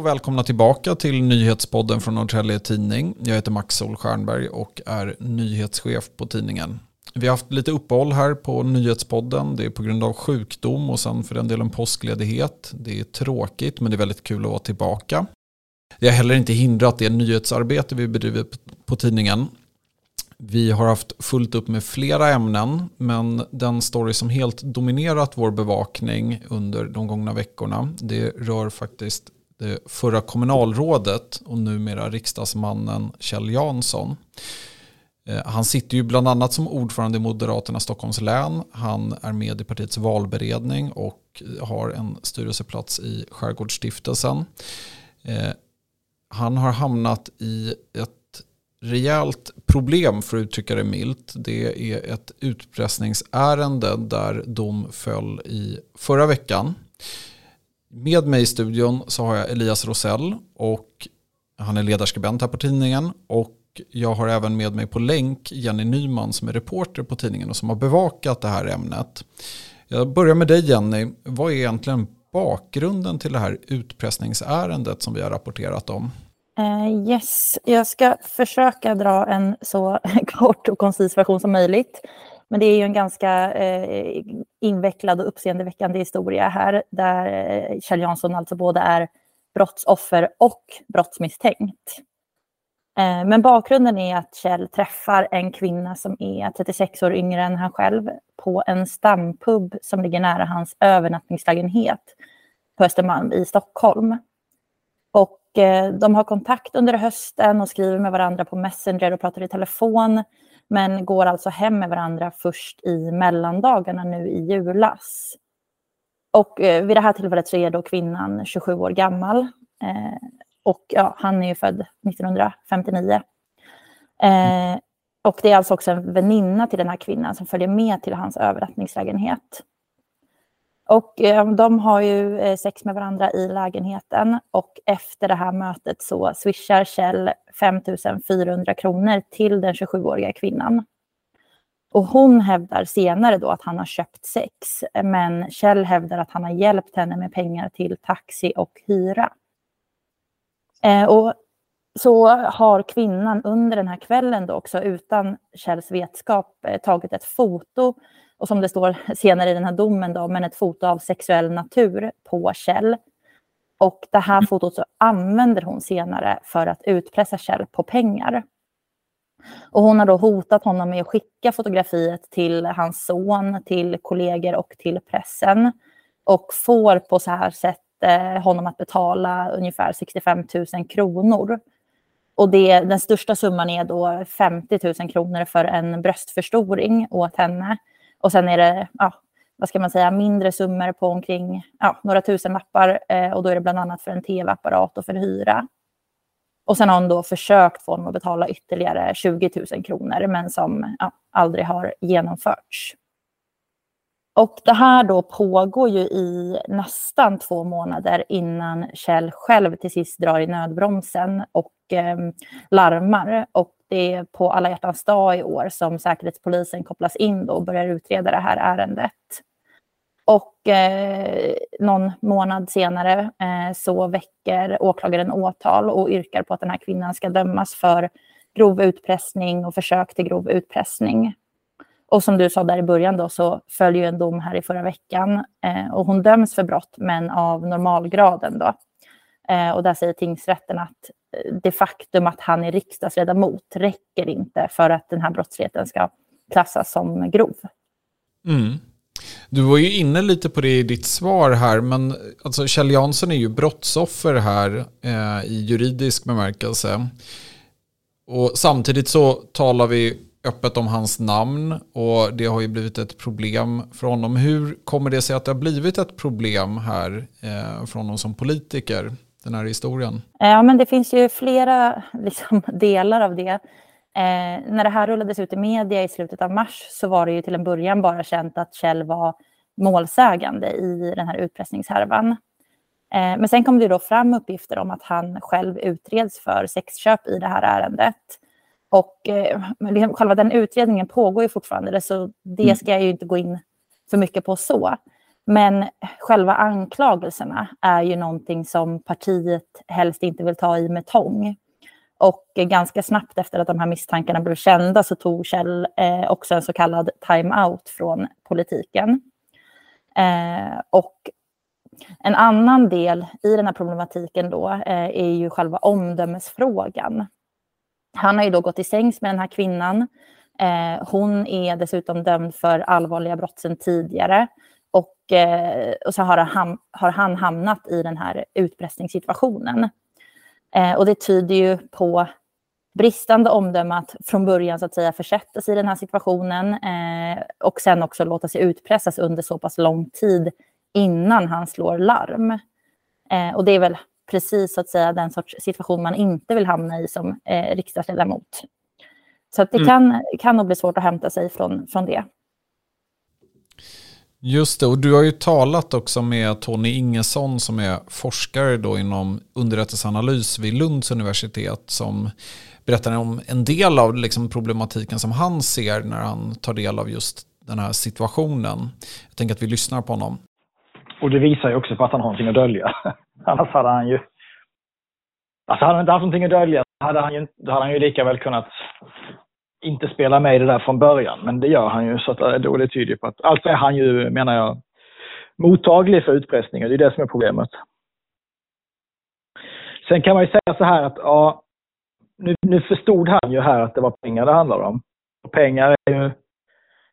Och välkomna tillbaka till nyhetspodden från Norrtälje Tidning. Jag heter Max Sol Stjernberg och är nyhetschef på tidningen. Vi har haft lite uppehåll här på nyhetspodden. Det är på grund av sjukdom och sen för den delen påskledighet. Det är tråkigt men det är väldigt kul att vara tillbaka. Det har heller inte hindrat det nyhetsarbete vi bedriver på tidningen. Vi har haft fullt upp med flera ämnen, men den story som helt dominerat vår bevakning under de gångna veckorna, det rör faktiskt det förra kommunalrådet och numera riksdagsmannen Kjell Jansson. Eh, han sitter ju bland annat som ordförande i Moderaterna Stockholms län. Han är med i partiets valberedning och har en styrelseplats i Skärgårdsstiftelsen. Eh, han har hamnat i ett rejält problem för att uttrycka det milt. Det är ett utpressningsärende där dom föll i förra veckan. Med mig i studion så har jag Elias Rosell och han är ledarskribent här på tidningen och jag har även med mig på länk Jenny Nyman som är reporter på tidningen och som har bevakat det här ämnet. Jag börjar med dig Jenny. Vad är egentligen bakgrunden till det här utpressningsärendet som vi har rapporterat om? Uh, yes, jag ska försöka dra en så kort och koncis version som möjligt. Men det är ju en ganska eh, invecklad och uppseendeväckande historia här där eh, Kjell Jansson alltså både är brottsoffer och brottsmisstänkt. Eh, men bakgrunden är att Kjell träffar en kvinna som är 36 år yngre än han själv på en stampub som ligger nära hans övernattningslägenhet på Östermalm i Stockholm. Och Eh, de har kontakt under hösten och skriver med varandra på Messenger och pratar i telefon. Men går alltså hem med varandra först i mellandagarna nu i julas. Och eh, vid det här tillfället så är då kvinnan 27 år gammal. Eh, och ja, han är ju född 1959. Eh, och det är alltså också en väninna till den här kvinnan som följer med till hans övernattningslägenhet. Och eh, de har ju eh, sex med varandra i lägenheten och efter det här mötet så swishar Kjell 5 400 kronor till den 27-åriga kvinnan. Och hon hävdar senare då att han har köpt sex, men Kjell hävdar att han har hjälpt henne med pengar till taxi och hyra. Eh, och så har kvinnan under den här kvällen då också utan Kjells vetskap eh, tagit ett foto och som det står senare i den här domen då, men ett foto av sexuell natur på Kjell. Och det här fotot så använder hon senare för att utpressa Kjell på pengar. Och hon har då hotat honom med att skicka fotografiet till hans son, till kollegor och till pressen. Och får på så här sätt eh, honom att betala ungefär 65 000 kronor. Och det, den största summan är då 50 000 kronor för en bröstförstoring åt henne. Och sen är det, ja, vad ska man säga, mindre summor på omkring ja, några tusen lappar. Eh, och då är det bland annat för en tv-apparat och för hyra. Och sen har hon då försökt få honom att betala ytterligare 20 000 kronor, men som ja, aldrig har genomförts. Och det här då pågår ju i nästan två månader innan Kjell själv till sist drar i nödbromsen och eh, larmar. Och det är på alla hjärtans dag i år som Säkerhetspolisen kopplas in och börjar utreda det här ärendet. Och eh, någon månad senare eh, så väcker åklagaren åtal och yrkar på att den här kvinnan ska dömas för grov utpressning och försök till grov utpressning. Och som du sa där i början då så följer en dom här i förra veckan eh, och hon döms för brott men av normalgraden då. Eh, och där säger tingsrätten att eh, det faktum att han är riksdagsledamot räcker inte för att den här brottsligheten ska klassas som grov. Mm. Du var ju inne lite på det i ditt svar här, men alltså Kjell Jansson är ju brottsoffer här eh, i juridisk bemärkelse. Och samtidigt så talar vi öppet om hans namn och det har ju blivit ett problem för honom. Hur kommer det sig att det har blivit ett problem här eh, för honom som politiker? den här historien? Ja, men det finns ju flera liksom, delar av det. Eh, när det här rullades ut i media i slutet av mars så var det ju till en början bara känt att Kjell var målsägande i den här utpressningshärvan. Eh, men sen kom det då fram uppgifter om att han själv utreds för sexköp i det här ärendet. Och eh, liksom, själva den utredningen pågår ju fortfarande, så det mm. ska jag ju inte gå in för mycket på så. Men själva anklagelserna är ju någonting som partiet helst inte vill ta i med tång. Och ganska snabbt efter att de här misstankarna blev kända så tog Kjell eh, också en så kallad time-out från politiken. Eh, och en annan del i den här problematiken då eh, är ju själva omdömesfrågan. Han har ju då gått i sängs med den här kvinnan. Eh, hon är dessutom dömd för allvarliga brott sedan tidigare. Och, eh, och så har han, har han hamnat i den här utpressningssituationen. Eh, och det tyder ju på bristande omdöme att från början så att säga försätta sig i den här situationen eh, och sen också låta sig utpressas under så pass lång tid innan han slår larm. Eh, och det är väl precis så att säga den sorts situation man inte vill hamna i som eh, riksdagsledamot. Så att det mm. kan, kan nog bli svårt att hämta sig från, från det. Just det, och du har ju talat också med Tony Ingesson som är forskare då inom underrättelseanalys vid Lunds universitet som berättar om en del av liksom problematiken som han ser när han tar del av just den här situationen. Jag tänker att vi lyssnar på honom. Och det visar ju också på att han har någonting att dölja. Annars hade han ju... Alltså hade han inte haft någonting att dölja hade han ju, då hade han ju lika väl kunnat inte spela med i det där från början. Men det gör han ju, så att, eh, då det tyder på att... Alltså är han ju, menar jag, mottaglig för utpressning och det är det som är problemet. Sen kan man ju säga så här att, ja, nu, nu förstod han ju här att det var pengar det handlar om. Och pengar är ju,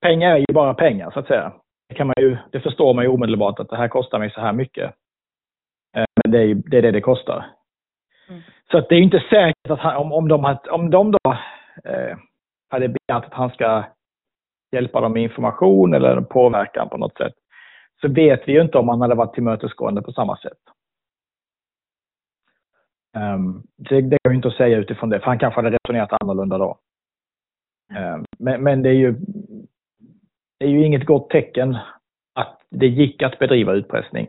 pengar är ju bara pengar, så att säga. Det, kan man ju, det förstår man ju omedelbart att det här kostar mig så här mycket. Eh, men det är, det, är det det kostar. Mm. Så att det är inte säkert att han, om, om, de, om de då eh, hade begärt att han ska hjälpa dem med information eller påverkan på något sätt, så vet vi ju inte om han hade varit tillmötesgående på samma sätt. Um, det, det går inte att säga utifrån det, för han kanske hade resonerat annorlunda då. Um, men, men det är ju det är ju inget gott tecken att det gick att bedriva utpressning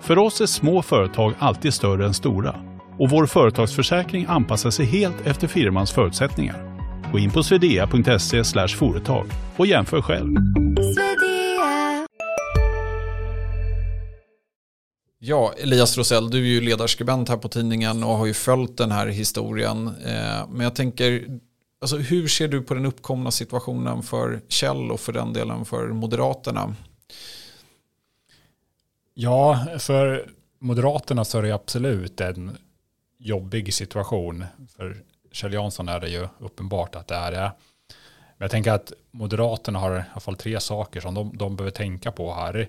För oss är små företag alltid större än stora och vår företagsförsäkring anpassar sig helt efter firmans förutsättningar. Gå in på swedea.se företag och jämför själv. Ja, Elias Rosell, du är ju ledarskribent här på tidningen och har ju följt den här historien. Eh, men jag tänker, alltså, hur ser du på den uppkomna situationen för Kjell och för den delen för Moderaterna? Ja, för Moderaterna så är det absolut en jobbig situation. För Kjell Jansson är det ju uppenbart att det är det. Men jag tänker att Moderaterna har i alla fall tre saker som de, de behöver tänka på här.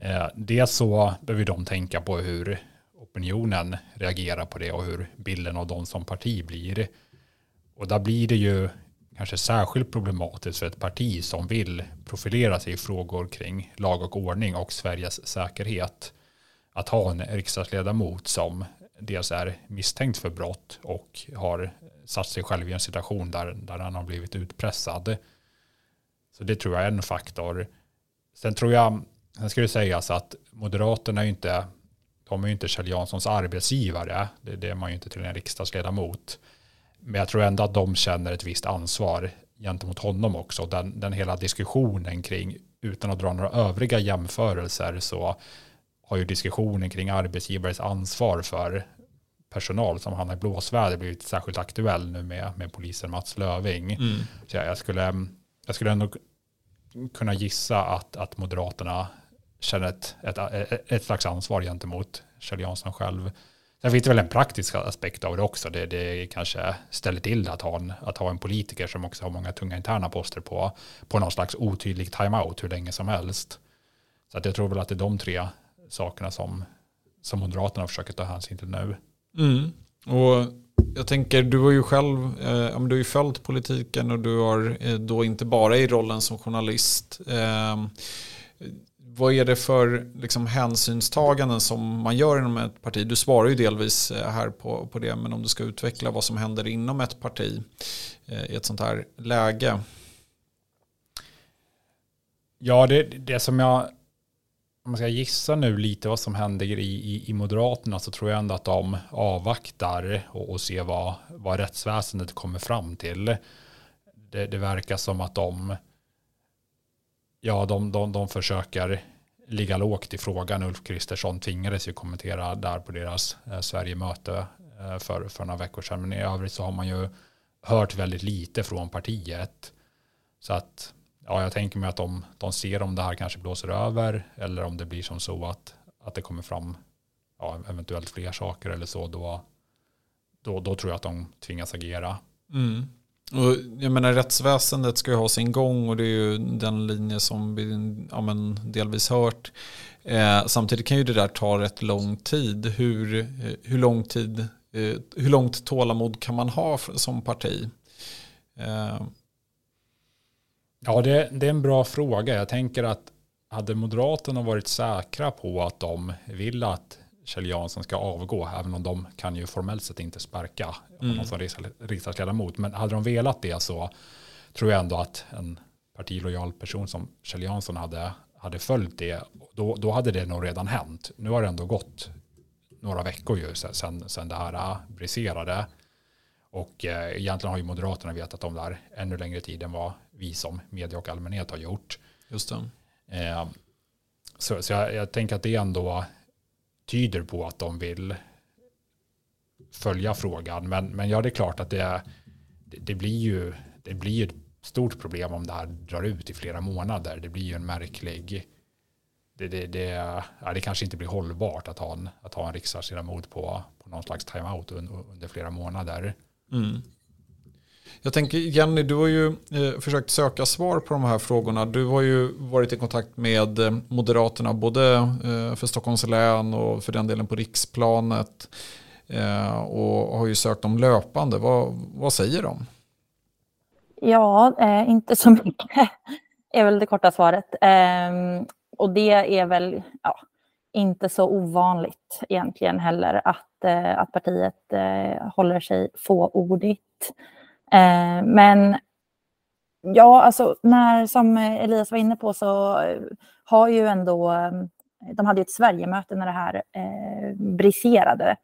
Eh, dels så behöver de tänka på hur opinionen reagerar på det och hur bilden av dem som parti blir. Och där blir det ju kanske särskilt problematiskt för ett parti som vill profilera sig i frågor kring lag och ordning och Sveriges säkerhet. Att ha en riksdagsledamot som dels är misstänkt för brott och har satt sig själv i en situation där, där han har blivit utpressad. Så det tror jag är en faktor. Sen tror jag, sen ska det sägas att Moderaterna är ju inte, de är ju inte Kjell Janssons arbetsgivare. Det, det är man ju inte till en riksdagsledamot. Men jag tror ändå att de känner ett visst ansvar gentemot honom också. Den, den hela diskussionen kring, utan att dra några övriga jämförelser, så har ju diskussionen kring arbetsgivares ansvar för personal som hamnar i blåsväder blivit särskilt aktuell nu med, med polisen Mats Löving. Mm. Så jag, jag, skulle, jag skulle ändå kunna gissa att, att Moderaterna känner ett, ett, ett slags ansvar gentemot Kjell Jansson själv. Sen finns det väl en praktisk aspekt av det också. Det, det kanske ställer till att ha, en, att ha en politiker som också har många tunga interna poster på, på någon slags otydlig timeout hur länge som helst. Så att jag tror väl att det är de tre sakerna som, som Moderaterna försöker ta hänsyn till nu. Mm. Och jag tänker, du har ju själv eh, du har ju följt politiken och du har eh, då inte bara i rollen som journalist. Eh, vad är det för liksom, hänsynstaganden som man gör inom ett parti? Du svarar ju delvis eh, här på, på det, men om du ska utveckla vad som händer inom ett parti eh, i ett sånt här läge. Ja, det, det som jag, om man ska gissa nu lite vad som händer i, i, i Moderaterna så tror jag ändå att de avvaktar och, och ser vad, vad rättsväsendet kommer fram till. Det, det verkar som att de ja, de, de, de försöker ligga lågt i frågan. Ulf Kristersson tvingades ju kommentera där på deras eh, Sverigemöte eh, för, för några veckor sedan. Men i övrigt så har man ju hört väldigt lite från partiet. Så att ja, jag tänker mig att de, de ser om det här kanske blåser över eller om det blir som så att, att det kommer fram ja, eventuellt fler saker eller så. Då, då, då tror jag att de tvingas agera. Mm. Och jag menar rättsväsendet ska ju ha sin gång och det är ju den linje som vi ja, men, delvis hört. Eh, samtidigt kan ju det där ta rätt lång tid. Hur, eh, hur lång tid, eh, hur långt tålamod kan man ha som parti? Eh. Ja, det, det är en bra fråga. Jag tänker att hade Moderaterna varit säkra på att de vill att Kjell Jansson ska avgå, även om de kan ju formellt sett inte sparka mm. någon som riksdagsledamot. Men hade de velat det så tror jag ändå att en partilojal person som Kjell Jansson hade, hade följt det, då, då hade det nog redan hänt. Nu har det ändå gått några veckor ju sen, sen det här briserade. Och eh, egentligen har ju Moderaterna vetat om det här ännu längre tid än vad vi som media och allmänhet har gjort. Just det. Eh, så, så jag, jag, tänker att det ändå tyder på att de vill följa frågan. Men, men ja, det är klart att det, det, det blir ju det blir ett stort problem om det här drar ut i flera månader. Det blir ju en märklig... Det, det, det, ja, det kanske inte blir hållbart att ha en, att ha en riksdagsledamot på, på någon slags timeout under, under flera månader. Mm. Jag tänker Jenny, du har ju eh, försökt söka svar på de här frågorna. Du har ju varit i kontakt med eh, Moderaterna både eh, för Stockholms län och för den delen på riksplanet. Eh, och har ju sökt dem löpande. Vad, vad säger de? Ja, eh, inte så mycket är väl det korta svaret. Ehm, och det är väl ja, inte så ovanligt egentligen heller att, eh, att partiet eh, håller sig fåordigt. Eh, men ja, alltså när, som Elias var inne på så har ju ändå, eh, de hade ett Sverigemöte när det här eh, briserade.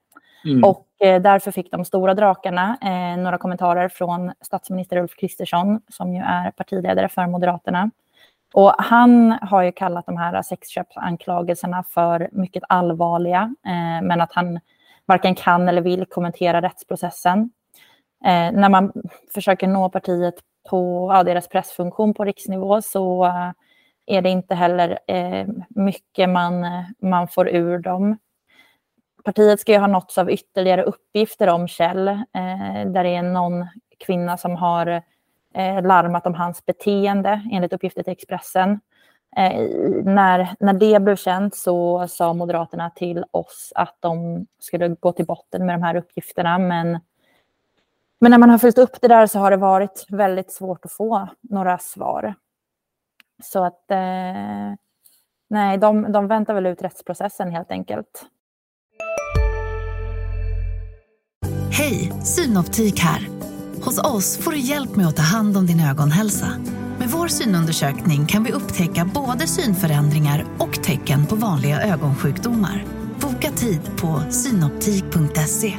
Mm. Och eh, därför fick de stora drakarna eh, några kommentarer från statsminister Ulf Kristersson, som ju är partiledare för Moderaterna. Och han har ju kallat de här sexköpsanklagelserna för mycket allvarliga, eh, men att han varken kan eller vill kommentera rättsprocessen. Eh, när man försöker nå partiet på ja, deras pressfunktion på riksnivå så eh, är det inte heller eh, mycket man, eh, man får ur dem. Partiet ska ju ha nåtts av ytterligare uppgifter om Kjell, eh, där det är någon kvinna som har eh, larmat om hans beteende, enligt uppgifter till Expressen. Eh, när, när det blev känt så sa Moderaterna till oss att de skulle gå till botten med de här uppgifterna, men men när man har följt upp det där så har det varit väldigt svårt att få några svar. Så att eh, nej, de, de väntar väl ut rättsprocessen helt enkelt. Hej, Synoptik här. Hos oss får du hjälp med att ta hand om din ögonhälsa. Med vår synundersökning kan vi upptäcka både synförändringar och tecken på vanliga ögonsjukdomar. Boka tid på synoptik.se.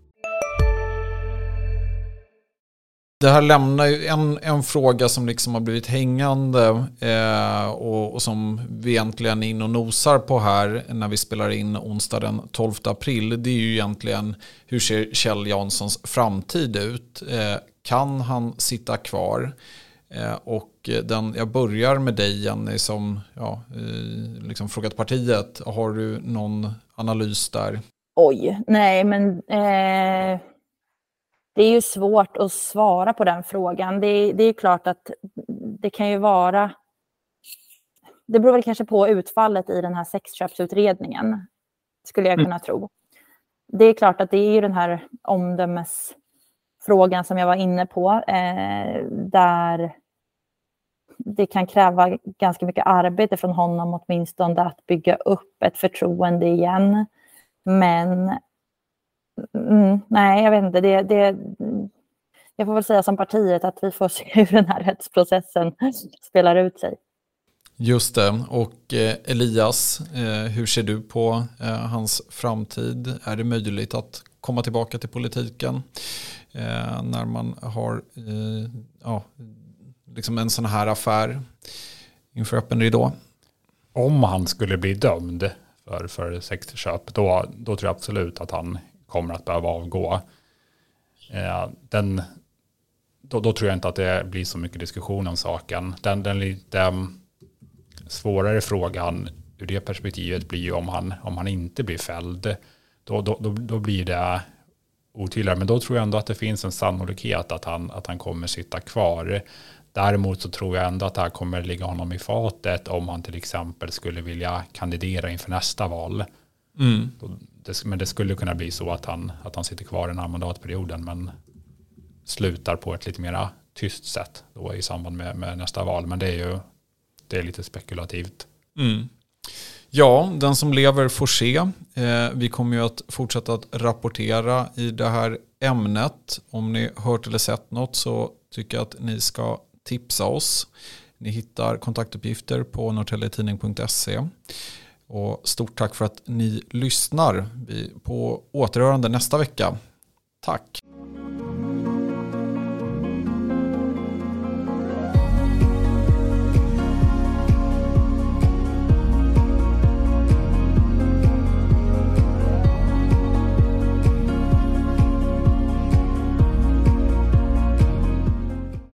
Det här lämnar ju en, en fråga som liksom har blivit hängande eh, och, och, som vi egentligen är inne och nosar på här när vi spelar in onsdag den 12 april. Det är ju egentligen hur ser Kjell Janssons framtid ut? Eh, kan han sitta kvar? Eh, och den, jag börjar med dig Jenny som ja, eh, liksom frågat partiet. Har du någon analys där? Oj, nej men eh det är ju svårt att svara på den frågan. Det, det är klart att det kan ju vara... Det beror väl kanske på utfallet i den här sexköpsutredningen, skulle jag kunna mm. tro. Det är klart att det är ju den här omdömesfrågan som jag var inne på, eh, där det kan kräva ganska mycket arbete från honom åtminstone att bygga upp ett förtroende igen. Men mm, nej, jag vet inte. Det, det, jag får väl säga som partiet att vi får se hur den här rättsprocessen spelar ut sig. Just det. Och eh, Elias, eh, hur ser du på eh, hans framtid? Är det möjligt att komma tillbaka till politiken när man har ja, liksom en sån här affär inför öppen ridå? Om han skulle bli dömd för, för sexköp, då, då tror jag absolut att han kommer att behöva avgå. Eh, den, då, då, tror jag inte att det blir så mycket diskussion om saken. Den, den lite um, svårare frågan ur det perspektivet blir ju om han, om han inte blir fälld. Då, då, då, då blir det otydligare. Men då tror jag ändå att det finns en sannolikhet att han, att han kommer sitta kvar. Däremot så tror jag ändå att det här kommer ligga honom i fatet om han till exempel skulle vilja kandidera inför nästa val. Mm men det skulle kunna bli så att han, att han sitter kvar den här mandatperioden men slutar på ett lite mera tyst sätt då i samband med, med nästa val. Men det är ju det är lite spekulativt. Mm. Ja, den som lever får se. Eh, vi kommer ju att fortsätta att rapportera i det här ämnet. Om ni hört eller sett något så tycker jag att ni ska tipsa oss. Ni hittar kontaktuppgifter på norrtelletidning.se. Och stort tack för att ni lyssnar. Vi på återhörande nästa vecka. Tack.